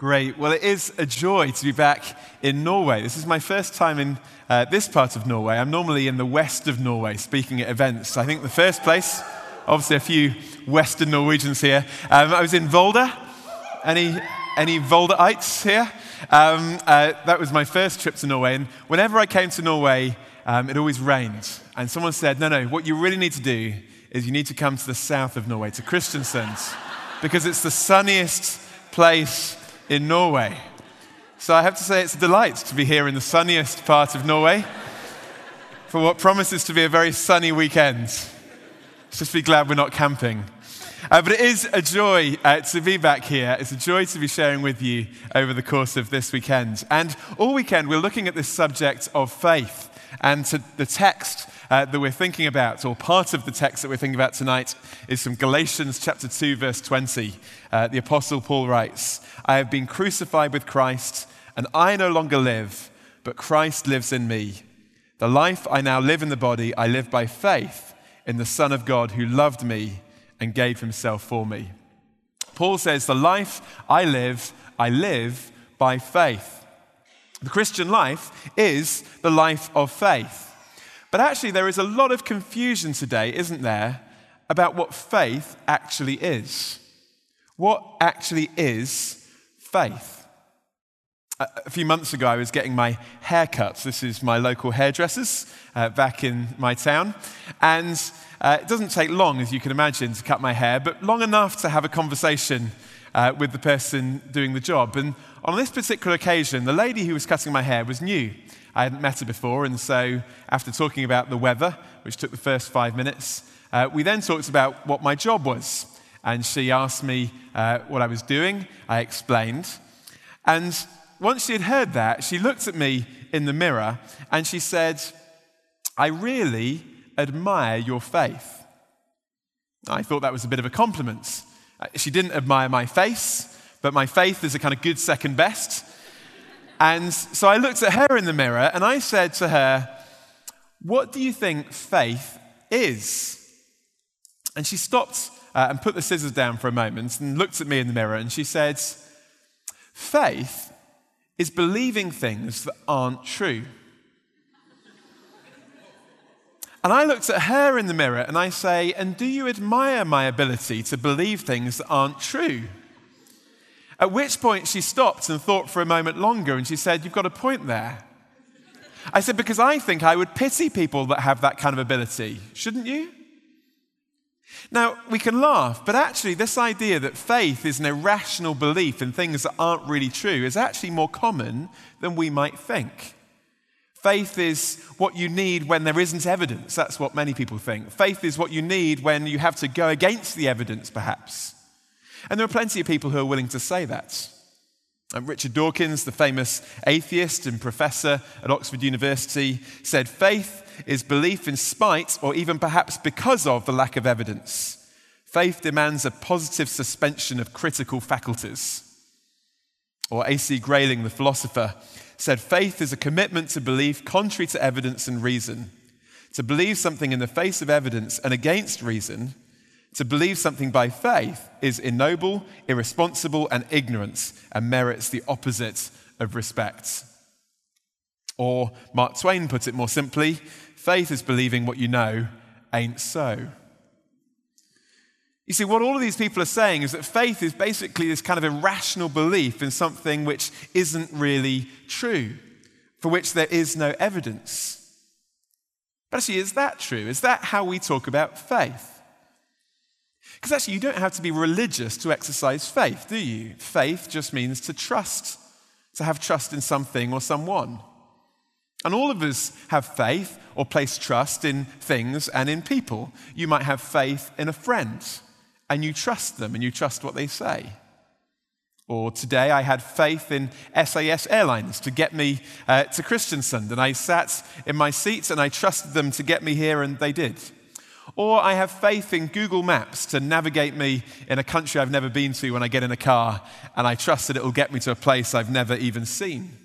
Great. Well, it is a joy to be back in Norway. This is my first time in uh, this part of Norway. I'm normally in the west of Norway speaking at events. I think the first place, obviously, a few Western Norwegians here. Um, I was in Volda. Any, any Voldaites here? Um, uh, that was my first trip to Norway. And whenever I came to Norway, um, it always rained. And someone said, No, no, what you really need to do is you need to come to the south of Norway, to Kristiansand, because it's the sunniest place in Norway. So I have to say it's a delight to be here in the sunniest part of Norway for what promises to be a very sunny weekend. Just be glad we're not camping. Uh, but it is a joy uh, to be back here. It's a joy to be sharing with you over the course of this weekend. And all weekend, we're looking at this subject of faith. And to the text uh, that we're thinking about, or part of the text that we're thinking about tonight, is from Galatians chapter 2, verse 20. Uh, the Apostle Paul writes, I have been crucified with Christ, and I no longer live, but Christ lives in me. The life I now live in the body, I live by faith in the Son of God who loved me and gave himself for me. Paul says, The life I live, I live by faith. The Christian life is the life of faith. But actually, there is a lot of confusion today, isn't there, about what faith actually is. What actually is faith? A few months ago, I was getting my hair cut. This is my local hairdressers uh, back in my town. And uh, it doesn't take long, as you can imagine, to cut my hair, but long enough to have a conversation uh, with the person doing the job. And on this particular occasion, the lady who was cutting my hair was new. I hadn't met her before, and so after talking about the weather, which took the first five minutes, uh, we then talked about what my job was. And she asked me uh, what I was doing. I explained. And once she had heard that, she looked at me in the mirror and she said, I really admire your faith. I thought that was a bit of a compliment. Uh, she didn't admire my face, but my faith is a kind of good second best. And so I looked at her in the mirror and I said to her, What do you think faith is? And she stopped uh, and put the scissors down for a moment and looked at me in the mirror and she said, Faith is believing things that aren't true. And I looked at her in the mirror and I say, And do you admire my ability to believe things that aren't true? At which point she stopped and thought for a moment longer and she said, You've got a point there. I said, Because I think I would pity people that have that kind of ability, shouldn't you? Now, we can laugh, but actually, this idea that faith is an irrational belief in things that aren't really true is actually more common than we might think. Faith is what you need when there isn't evidence. That's what many people think. Faith is what you need when you have to go against the evidence, perhaps. And there are plenty of people who are willing to say that. And Richard Dawkins, the famous atheist and professor at Oxford University, said faith is belief in spite or even perhaps because of the lack of evidence. Faith demands a positive suspension of critical faculties. Or A.C. Grayling, the philosopher, said faith is a commitment to belief contrary to evidence and reason. To believe something in the face of evidence and against reason to believe something by faith is ignoble, irresponsible, and ignorance, and merits the opposite of respect. Or Mark Twain put it more simply faith is believing what you know ain't so. You see, what all of these people are saying is that faith is basically this kind of irrational belief in something which isn't really true, for which there is no evidence. But actually, is that true? Is that how we talk about faith? Because actually, you don't have to be religious to exercise faith, do you? Faith just means to trust, to have trust in something or someone. And all of us have faith or place trust in things and in people. You might have faith in a friend and you trust them and you trust what they say. Or today I had faith in SAS Airlines to get me uh, to Kristiansand and I sat in my seat and I trusted them to get me here and they did. Or I have faith in Google Maps to navigate me in a country I've never been to when I get in a car, and I trust that it will get me to a place I've never even seen.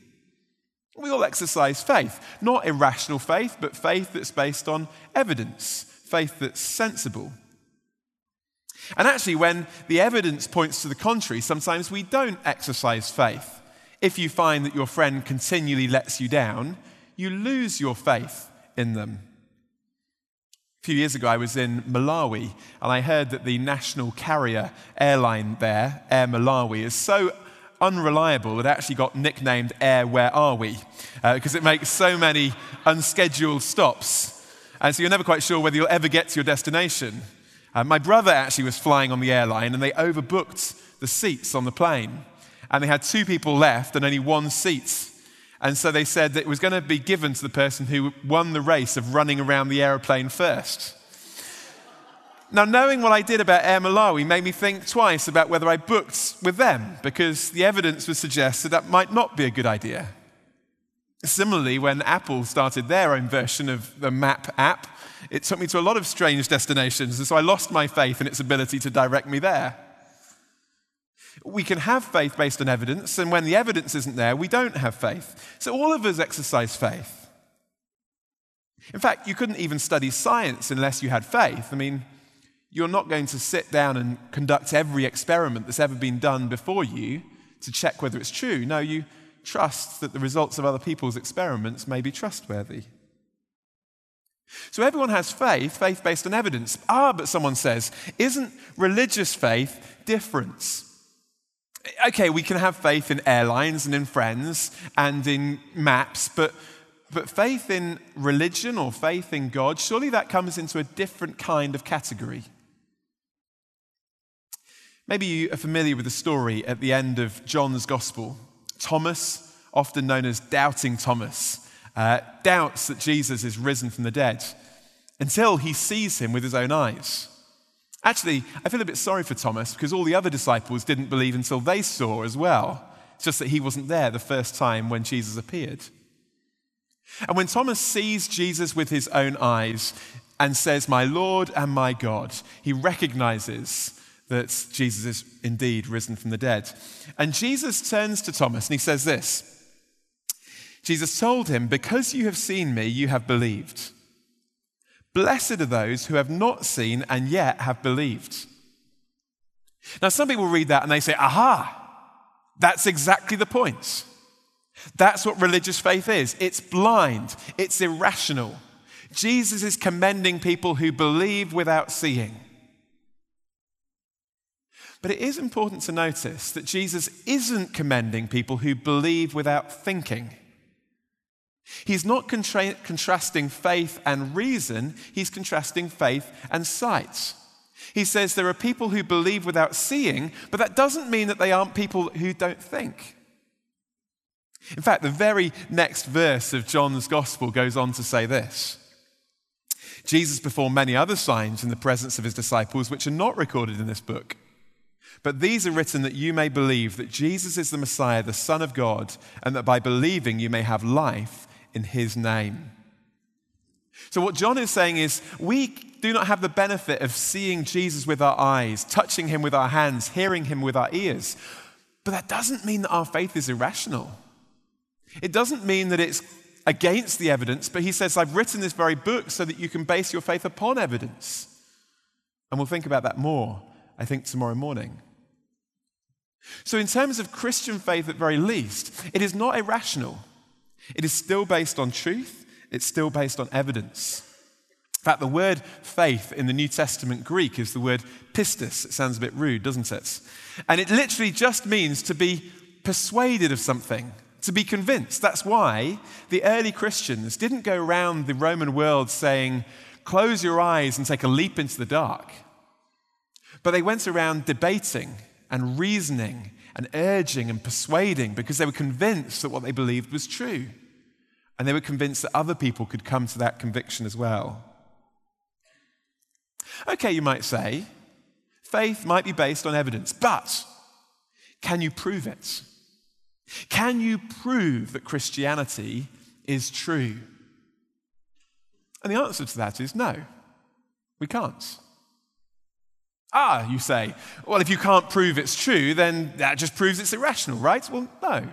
We all exercise faith, not irrational faith, but faith that's based on evidence, faith that's sensible. And actually, when the evidence points to the contrary, sometimes we don't exercise faith. If you find that your friend continually lets you down, you lose your faith in them. A few years ago, I was in Malawi, and I heard that the national carrier airline there, Air Malawi, is so unreliable it actually got nicknamed Air Where Are We? Because uh, it makes so many unscheduled stops. And so you're never quite sure whether you'll ever get to your destination. Uh, my brother actually was flying on the airline and they overbooked the seats on the plane. And they had two people left and only one seat. And so they said that it was going to be given to the person who won the race of running around the aeroplane first. Now, knowing what I did about Air Malawi made me think twice about whether I booked with them, because the evidence would suggest that that might not be a good idea. Similarly, when Apple started their own version of the Map app, it took me to a lot of strange destinations, and so I lost my faith in its ability to direct me there. We can have faith based on evidence, and when the evidence isn't there, we don't have faith. So all of us exercise faith. In fact, you couldn't even study science unless you had faith. I mean, you're not going to sit down and conduct every experiment that's ever been done before you to check whether it's true. No, you trust that the results of other people's experiments may be trustworthy. So everyone has faith, faith based on evidence. Ah, but someone says, isn't religious faith different? Okay, we can have faith in airlines and in friends and in maps, but, but faith in religion or faith in God, surely that comes into a different kind of category. Maybe you are familiar with the story at the end of John's Gospel. Thomas, often known as Doubting Thomas, uh, doubts that Jesus is risen from the dead until he sees him with his own eyes. Actually, I feel a bit sorry for Thomas because all the other disciples didn't believe until they saw as well. It's just that he wasn't there the first time when Jesus appeared. And when Thomas sees Jesus with his own eyes and says, My Lord and my God, he recognizes that Jesus is indeed risen from the dead. And Jesus turns to Thomas and he says this Jesus told him, Because you have seen me, you have believed. Blessed are those who have not seen and yet have believed. Now, some people read that and they say, Aha, that's exactly the point. That's what religious faith is it's blind, it's irrational. Jesus is commending people who believe without seeing. But it is important to notice that Jesus isn't commending people who believe without thinking. He's not contra- contrasting faith and reason, he's contrasting faith and sight. He says there are people who believe without seeing, but that doesn't mean that they aren't people who don't think. In fact, the very next verse of John's gospel goes on to say this Jesus performed many other signs in the presence of his disciples, which are not recorded in this book. But these are written that you may believe that Jesus is the Messiah, the Son of God, and that by believing you may have life in his name. So, what John is saying is, we do not have the benefit of seeing Jesus with our eyes, touching him with our hands, hearing him with our ears. But that doesn't mean that our faith is irrational. It doesn't mean that it's against the evidence, but he says, I've written this very book so that you can base your faith upon evidence. And we'll think about that more, I think, tomorrow morning. So, in terms of Christian faith, at very least, it is not irrational. It is still based on truth, it's still based on evidence. In fact, the word faith in the New Testament Greek is the word pistis. It sounds a bit rude, doesn't it? And it literally just means to be persuaded of something, to be convinced. That's why the early Christians didn't go around the Roman world saying, close your eyes and take a leap into the dark. But they went around debating and reasoning and urging and persuading because they were convinced that what they believed was true. And they were convinced that other people could come to that conviction as well. Okay, you might say, faith might be based on evidence, but can you prove it? Can you prove that Christianity is true? And the answer to that is no, we can't. Ah, you say, well, if you can't prove it's true, then that just proves it's irrational, right? Well, no.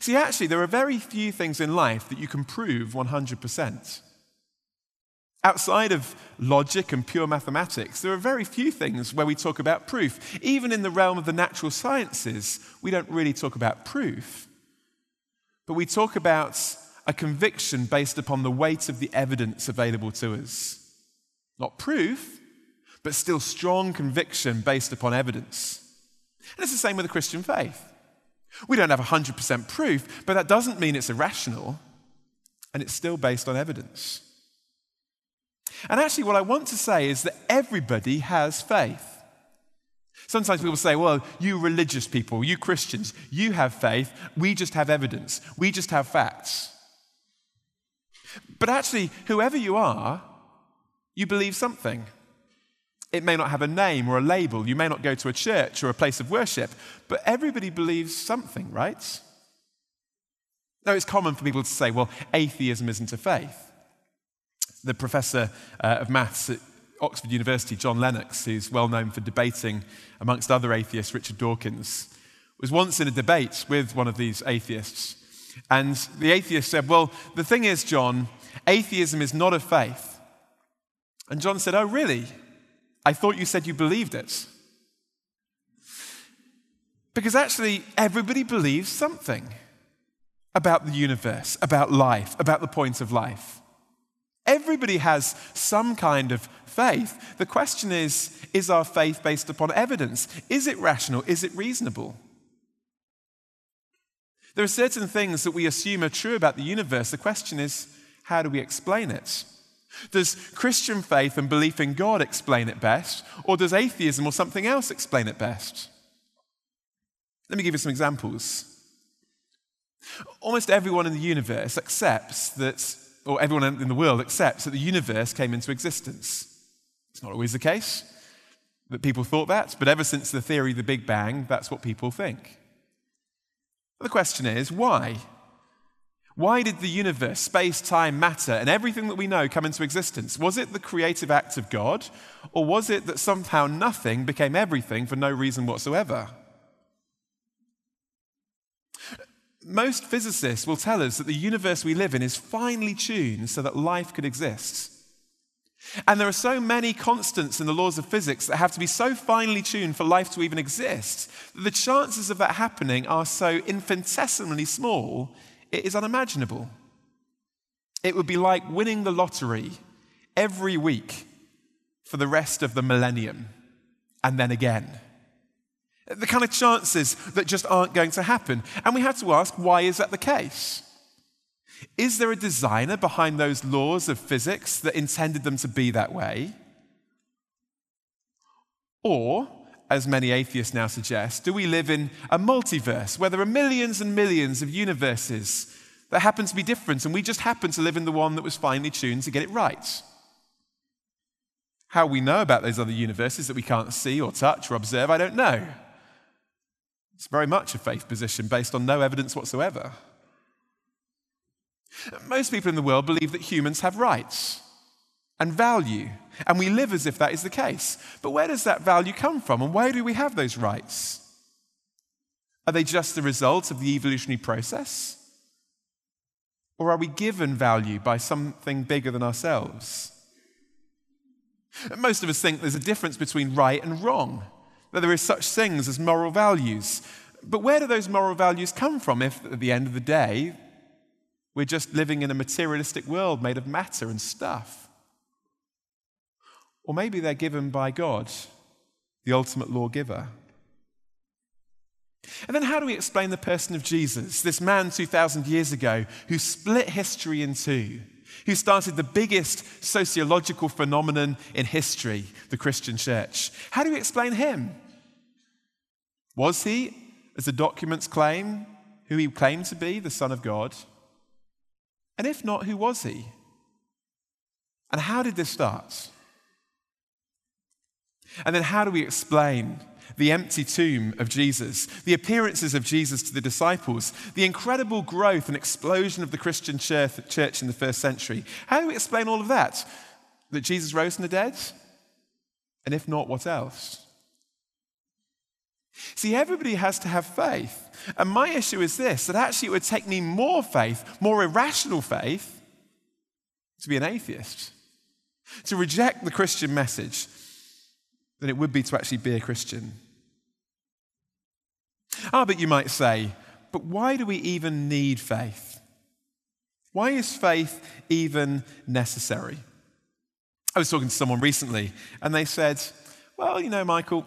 See, actually, there are very few things in life that you can prove 100%. Outside of logic and pure mathematics, there are very few things where we talk about proof. Even in the realm of the natural sciences, we don't really talk about proof. But we talk about a conviction based upon the weight of the evidence available to us. Not proof, but still strong conviction based upon evidence. And it's the same with the Christian faith. We don't have 100% proof, but that doesn't mean it's irrational, and it's still based on evidence. And actually, what I want to say is that everybody has faith. Sometimes people say, well, you religious people, you Christians, you have faith, we just have evidence, we just have facts. But actually, whoever you are, you believe something. It may not have a name or a label. You may not go to a church or a place of worship, but everybody believes something, right? Now, it's common for people to say, well, atheism isn't a faith. The professor uh, of maths at Oxford University, John Lennox, who's well known for debating amongst other atheists, Richard Dawkins, was once in a debate with one of these atheists. And the atheist said, Well, the thing is, John, atheism is not a faith. And John said, Oh, really? I thought you said you believed it. Because actually, everybody believes something about the universe, about life, about the point of life. Everybody has some kind of faith. The question is is our faith based upon evidence? Is it rational? Is it reasonable? There are certain things that we assume are true about the universe. The question is how do we explain it? Does Christian faith and belief in God explain it best, or does atheism or something else explain it best? Let me give you some examples. Almost everyone in the universe accepts that, or everyone in the world accepts that the universe came into existence. It's not always the case that people thought that, but ever since the theory of the Big Bang, that's what people think. The question is why? Why did the universe, space, time, matter, and everything that we know come into existence? Was it the creative act of God, or was it that somehow nothing became everything for no reason whatsoever? Most physicists will tell us that the universe we live in is finely tuned so that life could exist. And there are so many constants in the laws of physics that have to be so finely tuned for life to even exist that the chances of that happening are so infinitesimally small it is unimaginable. It would be like winning the lottery every week for the rest of the millennium and then again. The kind of chances that just aren't going to happen. And we have to ask why is that the case? Is there a designer behind those laws of physics that intended them to be that way? Or as many atheists now suggest, do we live in a multiverse where there are millions and millions of universes that happen to be different and we just happen to live in the one that was finely tuned to get it right? How we know about those other universes that we can't see or touch or observe, I don't know. It's very much a faith position based on no evidence whatsoever. Most people in the world believe that humans have rights and value. And we live as if that is the case. But where does that value come from? And why do we have those rights? Are they just the result of the evolutionary process? Or are we given value by something bigger than ourselves? Most of us think there's a difference between right and wrong, that there is such things as moral values. But where do those moral values come from if, at the end of the day, we're just living in a materialistic world made of matter and stuff? Or maybe they're given by God, the ultimate lawgiver. And then, how do we explain the person of Jesus, this man 2,000 years ago who split history in two, who started the biggest sociological phenomenon in history, the Christian church? How do we explain him? Was he, as the documents claim, who he claimed to be, the Son of God? And if not, who was he? And how did this start? And then, how do we explain the empty tomb of Jesus, the appearances of Jesus to the disciples, the incredible growth and explosion of the Christian church in the first century? How do we explain all of that? That Jesus rose from the dead? And if not, what else? See, everybody has to have faith. And my issue is this that actually it would take me more faith, more irrational faith, to be an atheist. To reject the Christian message than it would be to actually be a Christian. Ah, but you might say, but why do we even need faith? Why is faith even necessary? I was talking to someone recently and they said, well, you know, Michael,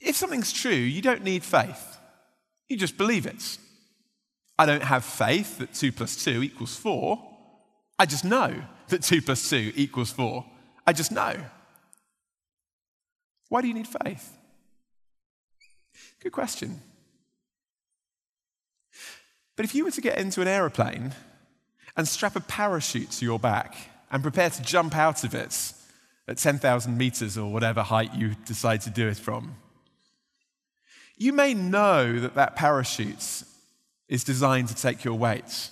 if something's true, you don't need faith. You just believe it. I don't have faith that 2 plus 2 equals 4. I just know that 2 plus 2 equals 4. I just know. Why do you need faith? Good question. But if you were to get into an aeroplane and strap a parachute to your back and prepare to jump out of it at 10,000 meters or whatever height you decide to do it from, you may know that that parachute is designed to take your weight.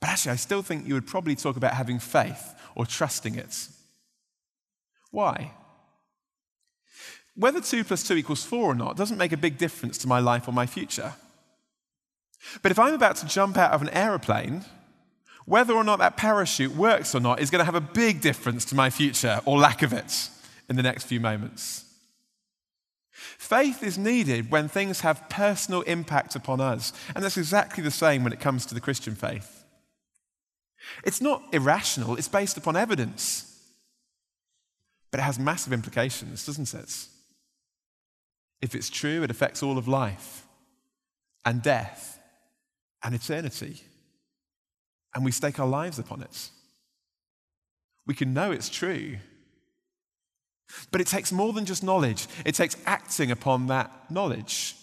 But actually, I still think you would probably talk about having faith or trusting it. Why? Whether 2 plus 2 equals 4 or not doesn't make a big difference to my life or my future. But if I'm about to jump out of an aeroplane, whether or not that parachute works or not is going to have a big difference to my future or lack of it in the next few moments. Faith is needed when things have personal impact upon us, and that's exactly the same when it comes to the Christian faith. It's not irrational, it's based upon evidence. But it has massive implications, doesn't it? If it's true, it affects all of life and death and eternity. And we stake our lives upon it. We can know it's true. But it takes more than just knowledge, it takes acting upon that knowledge.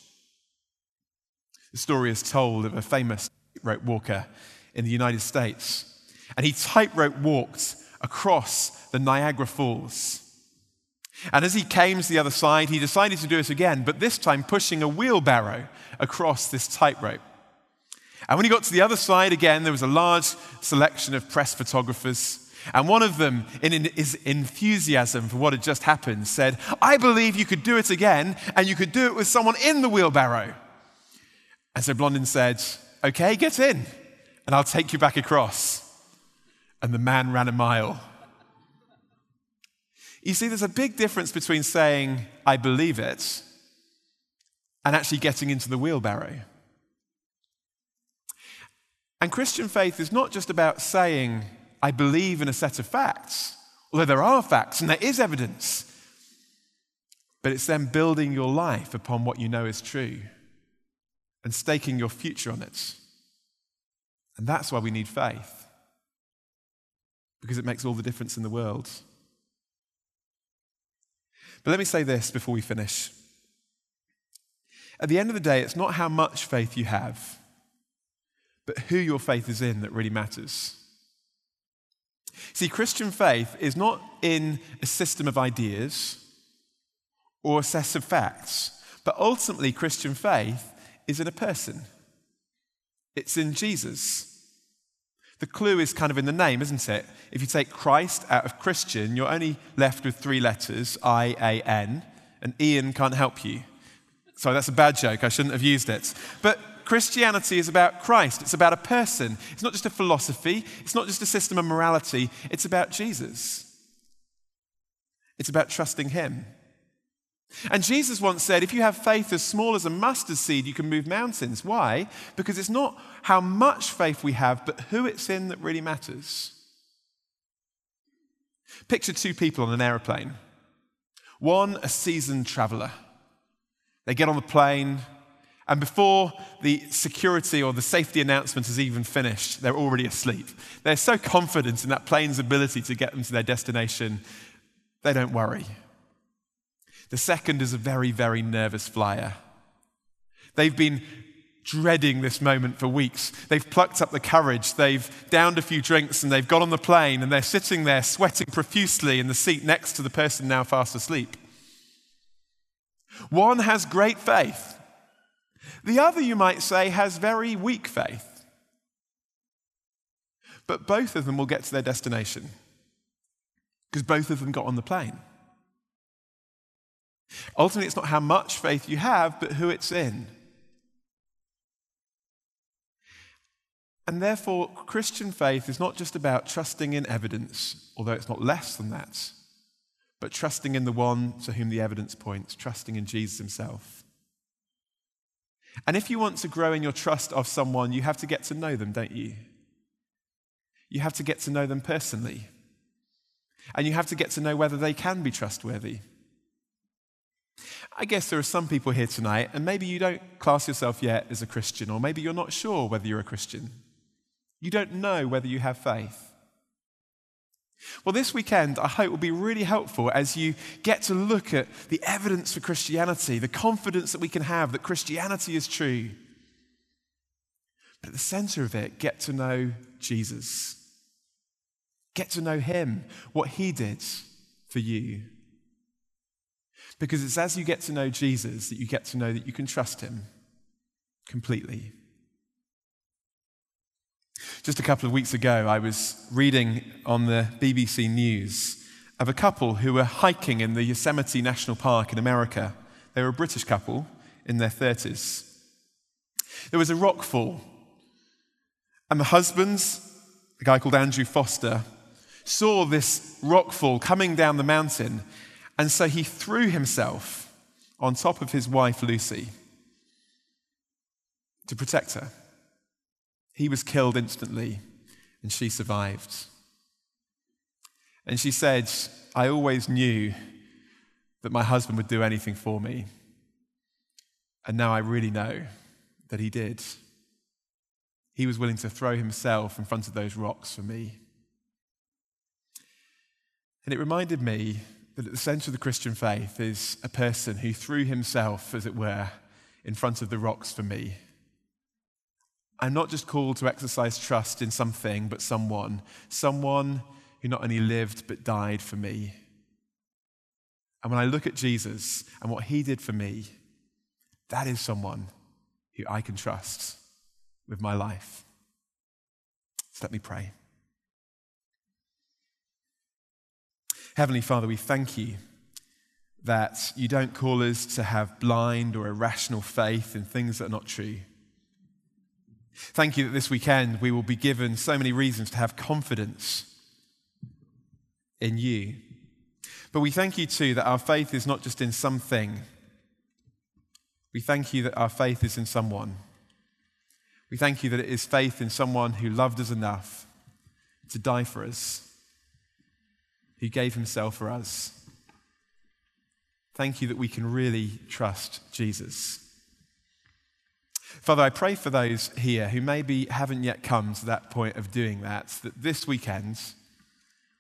The story is told of a famous rope walker in the United States. And he tightrope walked across the Niagara Falls. And as he came to the other side, he decided to do it again, but this time pushing a wheelbarrow across this tightrope. And when he got to the other side again, there was a large selection of press photographers. And one of them, in his enthusiasm for what had just happened, said, I believe you could do it again, and you could do it with someone in the wheelbarrow. And so Blondin said, Okay, get in, and I'll take you back across. And the man ran a mile. You see, there's a big difference between saying, I believe it, and actually getting into the wheelbarrow. And Christian faith is not just about saying, I believe in a set of facts, although there are facts and there is evidence, but it's then building your life upon what you know is true and staking your future on it. And that's why we need faith, because it makes all the difference in the world. But let me say this before we finish. At the end of the day, it's not how much faith you have, but who your faith is in that really matters. See, Christian faith is not in a system of ideas or a set of facts, but ultimately, Christian faith is in a person. It's in Jesus. The clue is kind of in the name, isn't it? If you take Christ out of Christian, you're only left with three letters I A N, and Ian can't help you. Sorry, that's a bad joke. I shouldn't have used it. But Christianity is about Christ. It's about a person. It's not just a philosophy. It's not just a system of morality. It's about Jesus. It's about trusting Him. And Jesus once said, if you have faith as small as a mustard seed, you can move mountains. Why? Because it's not how much faith we have, but who it's in that really matters. Picture two people on an aeroplane. One, a seasoned traveler. They get on the plane, and before the security or the safety announcement is even finished, they're already asleep. They're so confident in that plane's ability to get them to their destination, they don't worry. The second is a very, very nervous flyer. They've been dreading this moment for weeks. They've plucked up the courage, they've downed a few drinks, and they've got on the plane, and they're sitting there sweating profusely in the seat next to the person now fast asleep. One has great faith, the other, you might say, has very weak faith. But both of them will get to their destination because both of them got on the plane. Ultimately, it's not how much faith you have, but who it's in. And therefore, Christian faith is not just about trusting in evidence, although it's not less than that, but trusting in the one to whom the evidence points, trusting in Jesus himself. And if you want to grow in your trust of someone, you have to get to know them, don't you? You have to get to know them personally. And you have to get to know whether they can be trustworthy. I guess there are some people here tonight, and maybe you don't class yourself yet as a Christian, or maybe you're not sure whether you're a Christian. You don't know whether you have faith. Well, this weekend, I hope will be really helpful as you get to look at the evidence for Christianity, the confidence that we can have that Christianity is true. But at the center of it, get to know Jesus. Get to know Him, what He did for you. Because it's as you get to know Jesus that you get to know that you can trust Him completely. Just a couple of weeks ago, I was reading on the BBC News of a couple who were hiking in the Yosemite National Park in America. They were a British couple in their 30s. There was a rock fall, and the husband, a guy called Andrew Foster, saw this rock fall coming down the mountain, and so he threw himself on top of his wife, Lucy, to protect her. He was killed instantly, and she survived. And she said, I always knew that my husband would do anything for me. And now I really know that he did. He was willing to throw himself in front of those rocks for me. And it reminded me that at the center of the Christian faith is a person who threw himself, as it were, in front of the rocks for me I'm not just called to exercise trust in something, but someone. Someone who not only lived, but died for me. And when I look at Jesus and what he did for me, that is someone who I can trust with my life. So let me pray. Heavenly Father, we thank you that you don't call us to have blind or irrational faith in things that are not true. Thank you that this weekend we will be given so many reasons to have confidence in you. But we thank you too that our faith is not just in something. We thank you that our faith is in someone. We thank you that it is faith in someone who loved us enough to die for us, who gave himself for us. Thank you that we can really trust Jesus. Father, I pray for those here who maybe haven't yet come to that point of doing that, that this weekend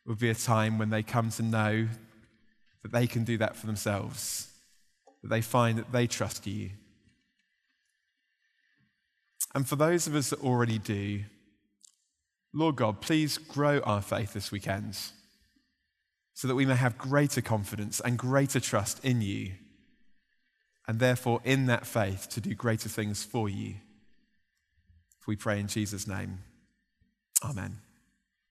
will be a time when they come to know that they can do that for themselves, that they find that they trust you. And for those of us that already do, Lord God, please grow our faith this weekend so that we may have greater confidence and greater trust in you and therefore in that faith to do greater things for you. We pray in Jesus' name, amen.